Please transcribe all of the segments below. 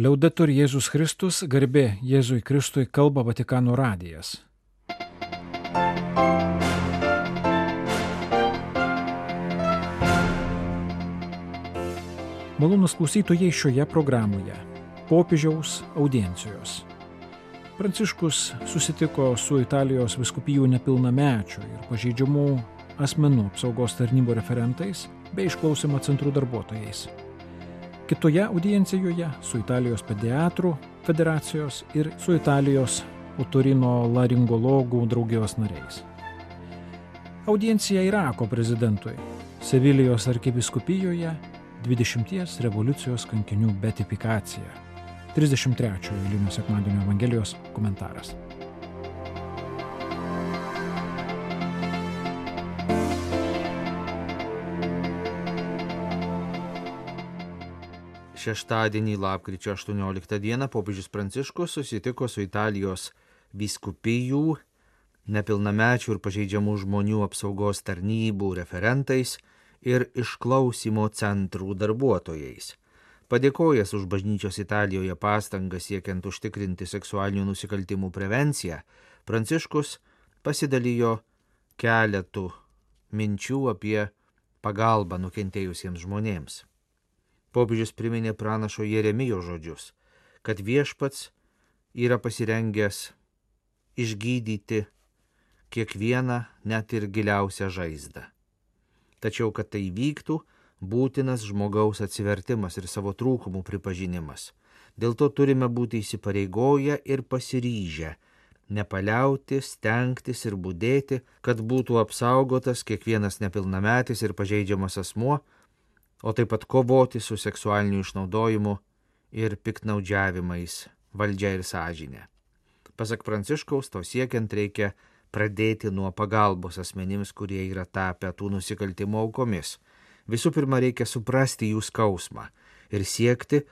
Liaudetur Jėzus Kristus, garbė Jėzui Kristui kalba Vatikano radijas. Malonus klausytojai šioje programoje - popiežiaus audiencijos. Pranciškus susitiko su Italijos viskupijų nepilnamečių ir pažeidžiamų asmenų apsaugos tarnybų referentais bei išklausimo centrų darbuotojais. Kitoje audiencijoje su Italijos pediatrų federacijos ir su Italijos otorino laringologų draugijos nariais. Audiencija Irako prezidentui Sevilijos arkiviskupijoje 20 revoliucijos kankinių betifikacija. 33 eilinio sekmadienio Evangelijos komentaras. Šeštadienį, lapkričio 18 dieną, popiežius Pranciškus susitiko su Italijos vyskupijų, nepilnamečių ir pažeidžiamų žmonių apsaugos tarnybų referentais ir išklausimo centrų darbuotojais. Padėkojęs už bažnyčios Italijoje pastangas siekiant užtikrinti seksualinių nusikaltimų prevenciją, Pranciškus pasidalijo keletų minčių apie pagalbą nukentėjusiems žmonėms. Popiežius priminė pranašo Jeremijo žodžius, kad viešpats yra pasirengęs išgydyti kiekvieną net ir giliausią žaizdą. Tačiau, kad tai vyktų, būtinas žmogaus atsivertimas ir savo trūkumų pripažinimas. Dėl to turime būti įsipareigoję ir pasiryžę, nepaliauti, stengtis ir būdėti, kad būtų apsaugotas kiekvienas nepilnametis ir pažeidžiamas asmuo, o taip pat kovoti su seksualiniu išnaudojimu ir piknaudžiavimais valdžia ir sąžinė. Pasak Pranciškaus, to siekiant reikia pradėti nuo pagalbos asmenims, kurie yra tapę tų nusikaltimų aukomis. Visų pirma, reikia suprasti jų skausmą ir siekti,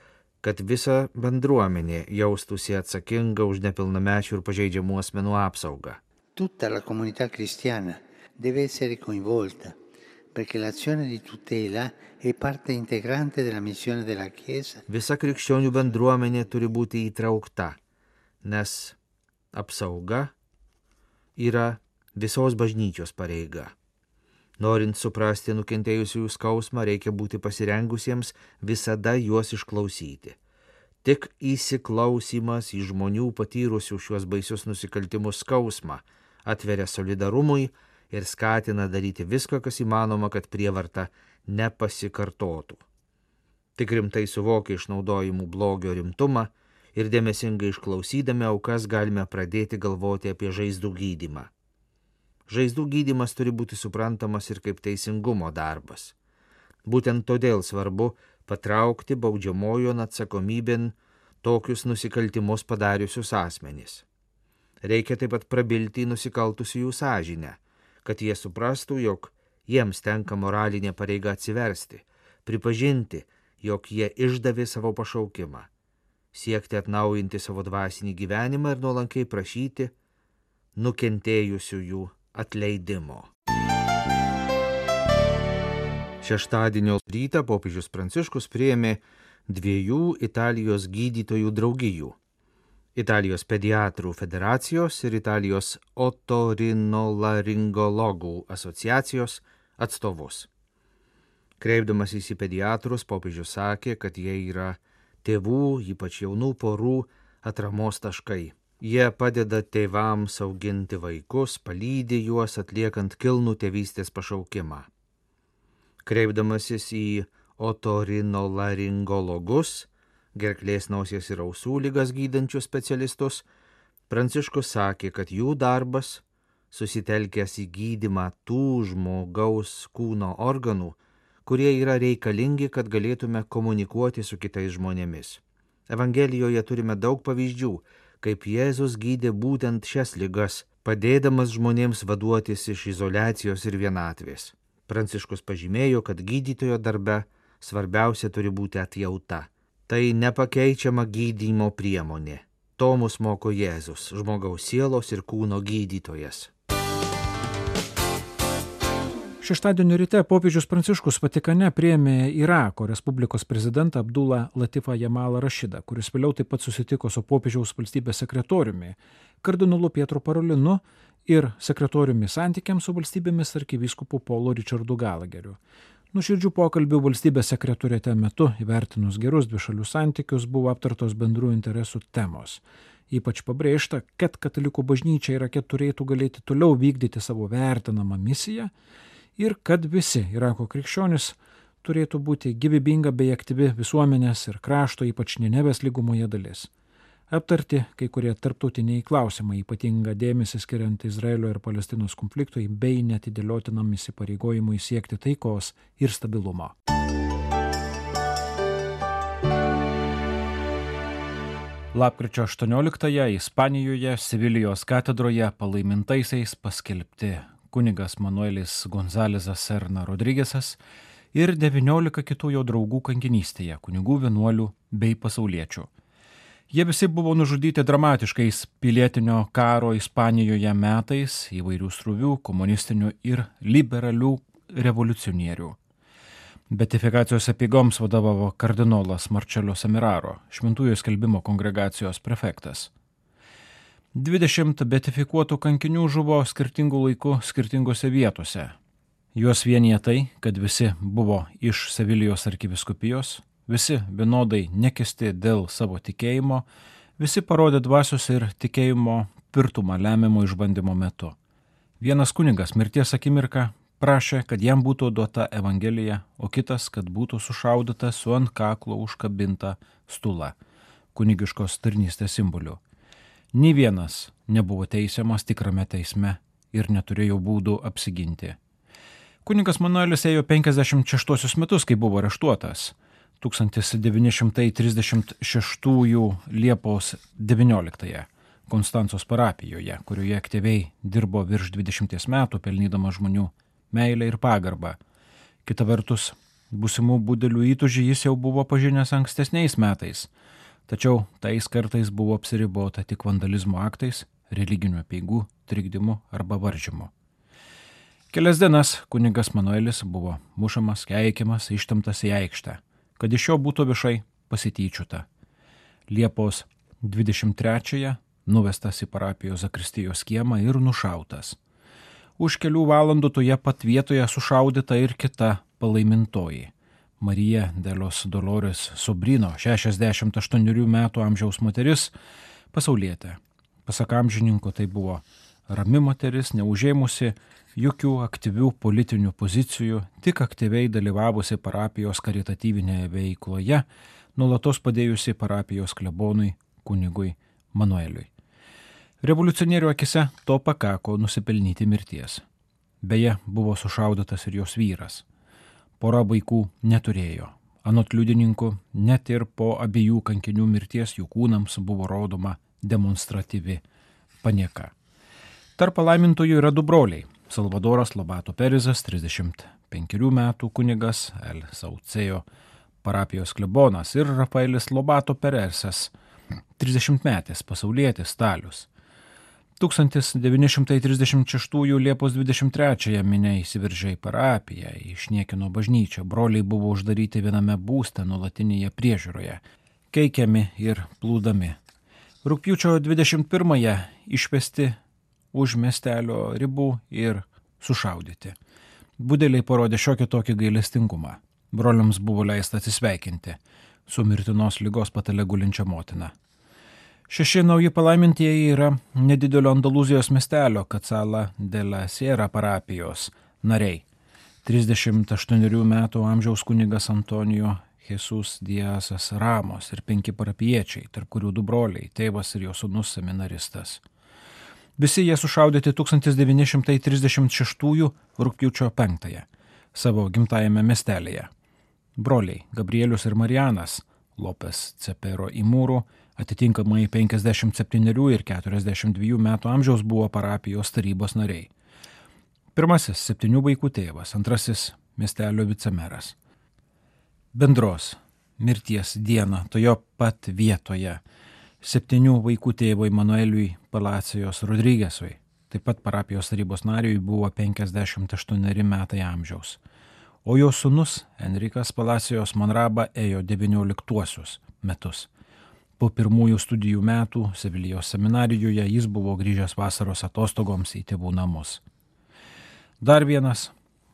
kad visa bendruomenė jaustųsi atsakinga už nepilnamečių ir pažeidžiamų asmenų apsaugą. Tutta la comunità cristiana deve essere coinvolta perché l'azione di tutela è parte integrante della missione della Chiesa. Visa krikščionių bendruomenė turi būti įtraukta, nes apsauga yra visos bažnyčios pareiga. Norint suprasti nukentėjusiųjų skausmą, reikia būti pasirengusiems visada juos išklausyti. Tik įsiklausimas į žmonių patyrusių šiuos baisius nusikaltimus skausmą atveria solidarumui ir skatina daryti viską, kas įmanoma, kad prievarta nepasikartotų. Tik rimtai suvokia išnaudojimų blogio rimtumą ir dėmesingai išklausydami aukas galime pradėti galvoti apie žaizdų gydimą. Žaizdų gydimas turi būti suprantamas ir kaip teisingumo darbas. Būtent todėl svarbu patraukti baudžiamojon atsakomybėn tokius nusikaltimus padariusius asmenys. Reikia taip pat prabilti į nusikaltusių jų sąžinę, kad jie suprastų, jog jiems tenka moralinė pareiga atsiversti, pripažinti, jog jie išdavė savo pašaukimą, siekti atnaujinti savo dvasinį gyvenimą ir nuolankiai prašyti nukentėjusiųjų atleidimo. Šeštadienio rytą popiežius Pranciškus prieėmė dviejų Italijos gydytojų draugijų - Italijos pediatrų federacijos ir Italijos otorinolaringologų asociacijos atstovus. Kreipdamas į pediatrus, popiežius sakė, kad jie yra tėvų, ypač jaunų porų, atramos taškai. Jie padeda tėvams auginti vaikus, palydė juos atliekant kilnų tėvystės pašaukimą. Kreipdamasis į otorinolaringologus, gerklės nosies ir ausų lygas gydančius specialistus, Pranciškus sakė, kad jų darbas, susitelkęs į gydimą tų žmogaus kūno organų, kurie yra reikalingi, kad galėtume komunikuoti su kitais žmonėmis. Evangelijoje turime daug pavyzdžių, kaip Jėzus gydė būtent šias lygas, padėdamas žmonėms vaduotis iš izolacijos ir vienatvės. Pranciškus pažymėjo, kad gydytojo darbe svarbiausia turi būti atjauta. Tai nepakeičiama gydymo priemonė. To mus moko Jėzus, žmogaus sielos ir kūno gydytojas. Šeštadienio ryte popiežius Pranciškus Vatikane priėmė Irako Respublikos prezidentą Abdulą Latifą Jamalą Rašidą, kuris vėliau taip pat susitiko su popiežiaus valstybės sekretoriumi, kardinolu Pietru Parolinu ir sekretoriumi santykiams su valstybėmis arkivyskupu Polo Richardu Galageriu. Nuširdžių pokalbių valstybės sekretorėte metu įvertinus gerus dvišalių santykius buvo aptartos bendrų interesų temos. Ypač pabrėžta, kad katalikų bažnyčia Irake turėtų galėti toliau vykdyti savo vertinamą misiją ir kad visi Irako krikščionis turėtų būti gyvybinga bei aktyvi visuomenės ir krašto, ypač Nenevės lygumoje dalis. Aptarti kai kurie tarptautiniai klausimai, ypatinga dėmesį skiriant Izraelio ir Palestinos konfliktui bei netidėliotinam įsipareigojimui siekti taikos ir stabilumo. Lapkričio 18-ąją Ispanijoje Sevilijos katedroje palaimintaisiais paskelbti kunigas Manuelis Gonzalezas Serna Rodrygėsas ir 19 kitų jo draugų kankinystėje, kunigų vienuolių bei pasauliečių. Jie visi buvo nužudyti dramatiškais pilietinio karo Ispanijoje metais įvairių struvių, komunistinių ir liberalių revoliucionierių. Betifikacijos apygoms vadovavo kardinolas Marčelio Semiraro, šventųjų skelbimo kongregacijos prefektas. 20 betifikuotų kankinių žuvo skirtingų laikų skirtingose vietose. Juos vienyje tai, kad visi buvo iš Sevilijos arkiviskupijos, visi vienodai nekesti dėl savo tikėjimo, visi parodė dvasios ir tikėjimo pirtumą lemiamo išbandymo metu. Vienas kunigas mirties akimirką prašė, kad jam būtų duota Evangelija, o kitas, kad būtų sušaudyta su ant kaklo užkabinta stula, kunigiškos tarnystės simboliu. Nė vienas nebuvo teisiamas tikrame teisme ir neturėjo būdų apsiginti. Kuningas Manuelis ėjo 56 metus, kai buvo areštuotas. 1936 Liepos 19 Konstancijos parapijoje, kurioje aktyviai dirbo virš 20 metų, pelnydama žmonių meilę ir pagarbą. Kita vertus, būsimų būdelių įtužį jis jau buvo pažinęs ankstesniais metais Tačiau tais kartais buvo apsiribota tik vandalizmo aktais, religinių peigų, trikdymu arba varžymu. Kelias dienas kunigas Manuelis buvo mušamas, keikiamas, ištamtas į aikštę, kad iš jo būtų viešai pasityčiuta. Liepos 23-ąją nuvestas į parapijos Zakristijos kiemą ir nušautas. Už kelių valandų toje pat vietoje sušaudyta ir kita palaimintoji Marija Delos Dolores Sobrino, 68 metų amžiaus moteris, pasaulietė. Pasak amžininko tai buvo rami moteris, neužėmusi jokių aktyvių politinių pozicijų, tik aktyviai dalyvavusi parapijos karitatyvinėje veikloje, nulatos padėjusi parapijos klebonui kunigui Manueliui. Revoliucionierių akise to pakako nusipelnyti mirties. Beje, buvo sušaudotas ir jos vyras. Pora vaikų neturėjo. Anot liudininkų, net ir po abiejų kankinių mirties jų kūnams buvo rodoma demonstratyvi panieka. Tarp palaimintųjų yra du broliai - Salvadoras Lobato Perizas, 35 metų kunigas, El Saucėjo parapijos klebonas ir Rafaelis Lobato Peresas, 30 metės pasaulietis Stalius. 1936 Liepos 23 minė įsiveržė į parapiją, išniekino bažnyčią, broliai buvo uždaryti viename būste nuolatinėje priežiūroje, keikiami ir plūdami. Rūpiučio 21-ąją išvesti už miestelio ribų ir sušaudyti. Budeliai parodė šiokį tokį gailestingumą. Broliams buvo leista atsisveikinti su mirtinos lygos patale gulinčia motina. Šeši nauji palaimintieji yra nedidelio Andalūzijos miestelio Kacala de la Sierra parapijos nariai. 38 metų amžiaus kunigas Antonijo Jesus Diasas Ramos ir penki parapiečiai, tarp kurių du broliai, tėvas ir jo sunus seminaristas. Visi jie sušaudyti 1936 rūpjūčio 5 savo gimtajame miestelėje. Broliai Gabrielius ir Marijanas Lopes Cepero Imūrų Atitinkamai 57 ir 42 metų amžiaus buvo parapijos tarybos nariai. Pirmasis - septynių vaikų tėvas, antrasis - miestelio vicemeras. Bendros mirties dieną tojo pat vietoje septynių vaikų tėvui Manueliui Palacijos Rodrygėsui taip pat parapijos tarybos nariui buvo 58 metai amžiaus. O jo sunus Enrikas Palacijos Manraba ėjo 19 metus. Po pirmųjų studijų metų Sevilijos seminarijoje jis buvo grįžęs vasaros atostogoms į tėvų namus. Dar vienas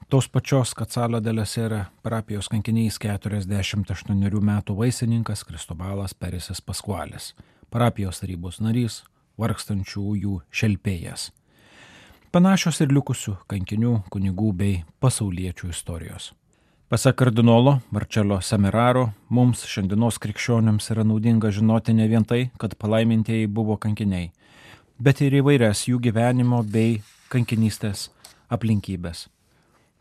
tos pačios Kacalio delesera parapijos kankinys 48 metų vaisininkas Kristobalas Perisis Paskualis, parapijos tarybos narys, vargstančiųjų šelpėjas. Panašios ir likusių kankinių, kunigų bei pasauliečių istorijos. Pasak kardinolo Marčelo Semiraro, mums šiandienos krikščioniams yra naudinga žinoti ne vien tai, kad palaimintieji buvo kankiniai, bet ir įvairias jų gyvenimo bei kankinystės aplinkybės.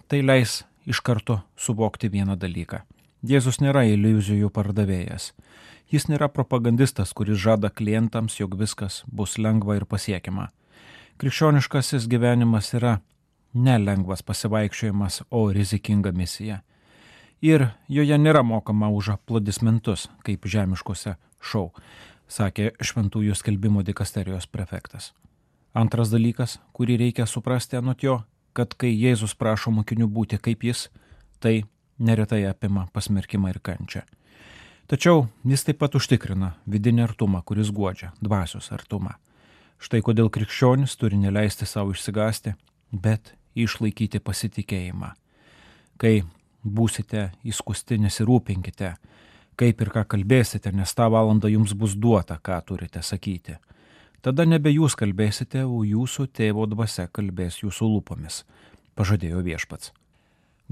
Tai leis iš karto suvokti vieną dalyką. Jėzus nėra iliuzijų pardavėjas. Jis nėra propagandistas, kuris žada klientams, jog viskas bus lengva ir pasiekiama. Krikščioniškasis gyvenimas yra nelengvas pasivaikščiojimas, o rizikinga misija. Ir joje nėra mokama už aplodismentus, kaip žemiškose šou, sakė Šventųjų skelbimo dikasterijos prefektas. Antras dalykas, kurį reikia suprasti anot jo, kad kai Jėzus prašo mokinių būti kaip jis, tai neretai apima pasmerkimą ir kančią. Tačiau jis taip pat užtikrina vidinį artumą, kuris guodžia, dvasios artumą. Štai kodėl krikščionis turi neleisti savo išsigasti, bet išlaikyti pasitikėjimą. Kai būsite įskusti, nesirūpinkite, kaip ir ką kalbėsite, nes tą valandą jums bus duota, ką turite sakyti. Tada nebe jūs kalbėsite, o jūsų tėvo dvasia kalbės jūsų lūpomis, pažadėjo viešpats.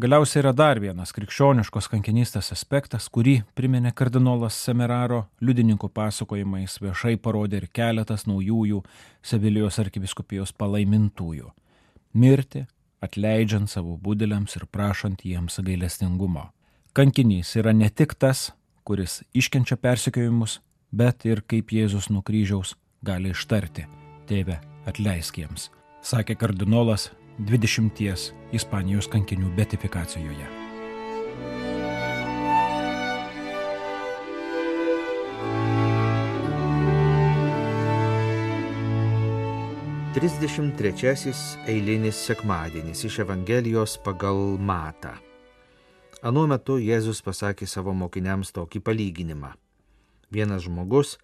Galiausiai yra dar vienas krikščioniškos kankinystės aspektas, kurį priminė kardinolas Semeraro, liudininkų pasakojimais viešai parodė ir keletas naujųjų Sevilijos arkiviskupijos palaimintųjų - mirti, atleidžiant savo būdėliams ir prašant jiems gailestingumo. Kankinys yra ne tik tas, kuris iškenčia persikiojimus, bet ir kaip Jėzus nuo kryžiaus gali ištarti - Tėve, atleisk jiems, sakė kardinolas 20 Ispanijos kankinių betifikacijoje. Trisdešimt trečiasis eilinis sekmadienis iš Evangelijos pagal Matą. Anuo metu Jėzus pasakė savo mokiniams tokį palyginimą. Vienas žmogus,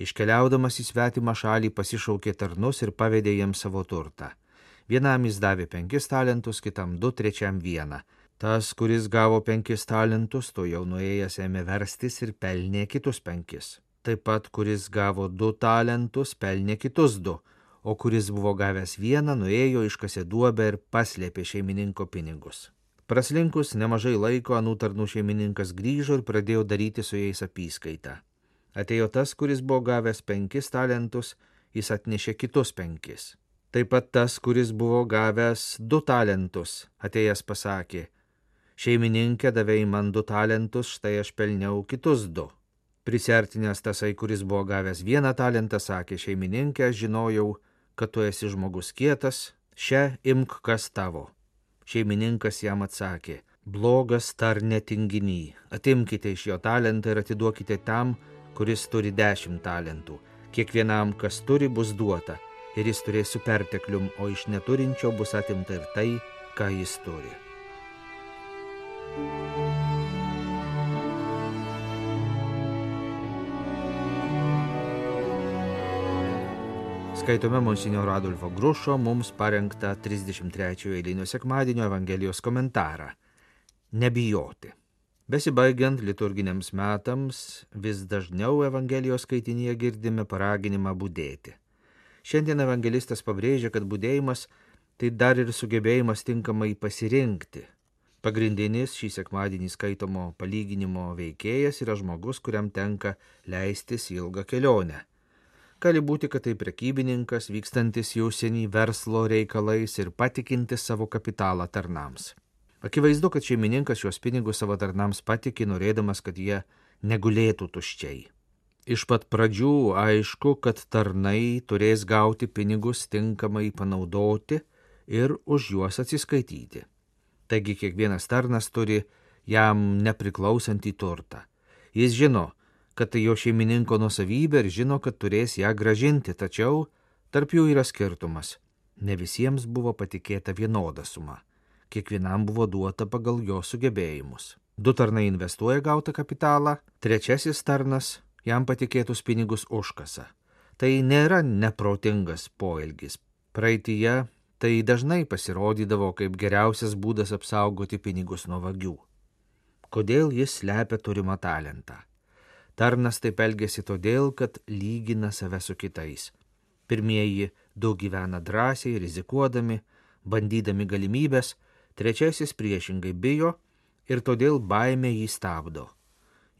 iškeliaudamas į svetimą šalį, pasišaukė tarnus ir pavedė jiems savo turtą. Vienam jis davė penkis talentus, kitam du, trečiam vieną. Tas, kuris gavo penkis talentus, to jau nuėjęs ėmė verstis ir pelnė kitus penkis. Taip pat, kuris gavo du talentus, pelnė kitus du, o kuris buvo gavęs vieną, nuėjo iškasė duobę ir paslėpė šeimininko pinigus. Praslinkus nemažai laiko anų tarnų šeimininkas grįžo ir pradėjo daryti su jais apyskaitą. Atėjo tas, kuris buvo gavęs penkis talentus, jis atnešė kitus penkis. Taip pat tas, kuris buvo gavęs du talentus, atėjęs pasakė, šeimininkė davė man du talentus, štai aš pelniau kitus du. Prisertinės tasai, kuris buvo gavęs vieną talentą, sakė, šeimininkė, aš žinojau, kad tu esi žmogus kietas, šią imk kas tavo. Šeimininkas jam atsakė, blogas tar netinginy, atimkite iš jo talentą ir atiduokite tam, kuris turi dešimt talentų. Kiekvienam, kas turi, bus duota ir jis turės su perteklium, o iš neturinčio bus atimta ir tai, ką jis turi. Skaitome Monsinjoro Adolfo Grušo mums parengtą 33 eilinio sekmadienio Evangelijos komentarą. Nebijoti. Besibaigiant liturginiams metams, vis dažniau Evangelijos skaitinėje girdime paraginimą būdėti. Šiandien evangelistas pabrėžia, kad būdėjimas tai dar ir sugebėjimas tinkamai pasirinkti. Pagrindinis šį sekmadienį skaitomo palyginimo veikėjas yra žmogus, kuriam tenka leistis į ilgą kelionę. Gali būti, kad tai prekybininkas, vykstantis į užsienį verslo reikalais ir patikintis savo kapitalą tarnams. Akivaizdu, kad šeimininkas šios pinigus savo tarnams patikė, norėdamas, kad jie negulėtų tuščiai. Iš pat pradžių aišku, kad tarnai turės gauti pinigus tinkamai panaudoti ir už juos atsiskaityti. Taigi kiekvienas tarnas turi jam nepriklausantį turtą. Jis žino, kad tai jo šeimininko nusavybė ir žino, kad turės ją gražinti, tačiau tarp jų yra skirtumas. Ne visiems buvo patikėta vienoda suma. Kiekvienam buvo duota pagal jo sugebėjimus. Du tarnai investuoja gautą kapitalą, trečiasis tarnas jam patikėtus pinigus užkasa. Tai nėra neprotingas poelgis. Praeitie tai dažnai pasirodydavo kaip geriausias būdas apsaugoti pinigus nuo vagių. Kodėl jis slepia turimą talentą? Tarnas taip elgesi todėl, kad lygina save su kitais. Pirmieji du gyvena drąsiai, rizikuodami, bandydami galimybės, trečiasis priešingai bijo ir todėl baimė jį stabdo.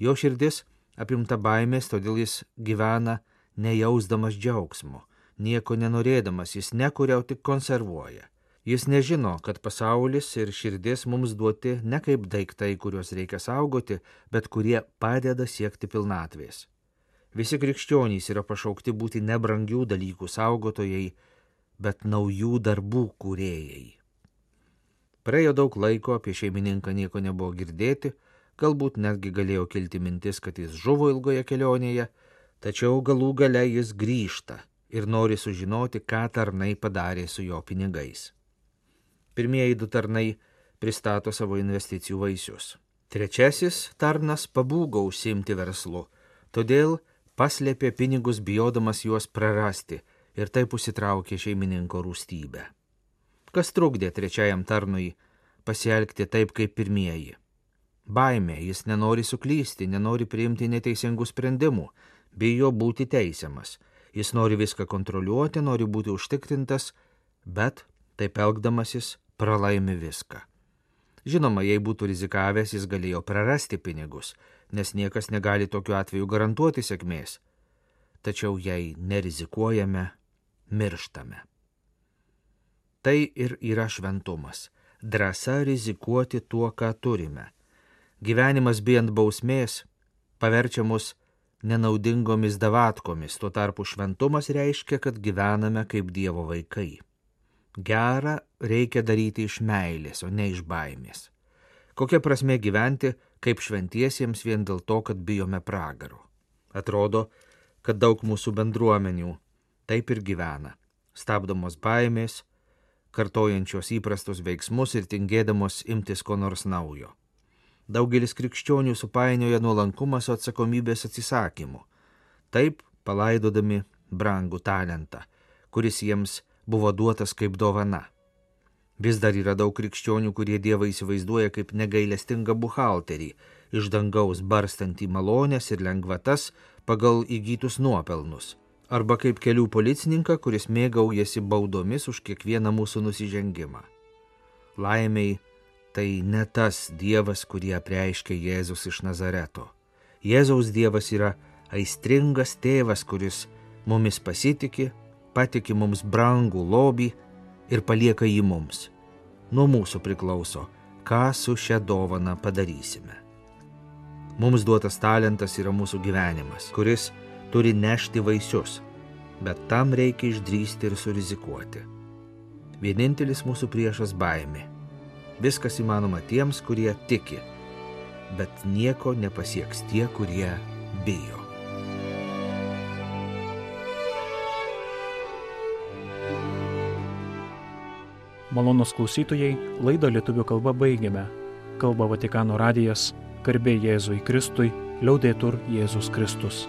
Jo širdis apimta baimės, todėl jis gyvena nejausdamas džiaugsmo, nieko nenorėdamas, jis nekuria, o tik konservuoja. Jis nežino, kad pasaulis ir širdis mums duoti ne kaip daiktai, kuriuos reikia saugoti, bet kurie padeda siekti pilnatvės. Visi krikščionys yra pašaukti būti nebrangių dalykų saugotojai, bet naujų darbų kūrėjai. Praėjo daug laiko, apie šeimininką nieko nebuvo girdėti, galbūt netgi galėjo kilti mintis, kad jis žuvo ilgoje kelionėje, tačiau galų gale jis grįžta ir nori sužinoti, ką tarnai padarė su jo pinigais. Pirmieji du tarnai pristato savo investicijų vaisius. Trečiasis tarnas pabūgo užsimti verslu, todėl paslėpė pinigus bijodamas juos prarasti ir taip užsitraukė šeimininko rūstybę. Kas trukdė trečiajam tarnui pasielgti taip kaip pirmieji? Baimė, jis nenori suklysti, nenori priimti neteisingų sprendimų, bijo būti teisiamas, jis nori viską kontroliuoti, nori būti užtikrintas, bet taip elgdamasis pralaimi viską. Žinoma, jei būtų rizikavęs, jis galėjo prarasti pinigus, nes niekas negali tokiu atveju garantuoti sėkmės. Tačiau jei nerizikuojame, mirštame. Tai ir yra šventumas - drąsa rizikuoti tuo, ką turime. Gyvenimas bijant bausmės paverčia mus nenaudingomis davatkomis, tuo tarpu šventumas reiškia, kad gyvename kaip Dievo vaikai. Gerą reikia daryti iš meilės, o ne iš baimės. Kokia prasme gyventi kaip šventiesiems vien dėl to, kad bijome pragaro? Atrodo, kad daug mūsų bendruomenių taip ir gyvena, stabdomos baimės, kartojančios įprastus veiksmus ir tingėdamos imtis ko nors naujo. Daugelis krikščionių supainioja nuolankumą su atsakomybės atsisakymu, taip palaidodami brangų talentą, kuris jiems buvo duotas kaip dovana. Vis dar yra daug krikščionių, kurie Dievą įsivaizduoja kaip negailestingą buhalterį, iš dangaus barstantį malonės ir lengvatas pagal įgytus nuopelnus, arba kaip kelių policininką, kuris mėgaujasi baudomis už kiekvieną mūsų nusižengimą. Laimiai tai ne tas Dievas, kurį apreiškia Jėzus iš Nazareto. Jėzaus Dievas yra aistringas tėvas, kuris mumis pasitikė patiki mums brangų lobį ir palieka jį mums. Nuo mūsų priklauso, ką su šia dovana padarysime. Mums duotas talentas yra mūsų gyvenimas, kuris turi nešti vaisius, bet tam reikia išdrysti ir surizikuoti. Vienintelis mūsų priešas baimė. Viskas įmanoma tiems, kurie tiki, bet nieko nepasieks tie, kurie bijo. Malonus klausytojai, laidą lietuvių kalba baigiame. Kalba Vatikano radijas, garbė Jėzui Kristui, liaudėtur Jėzus Kristus.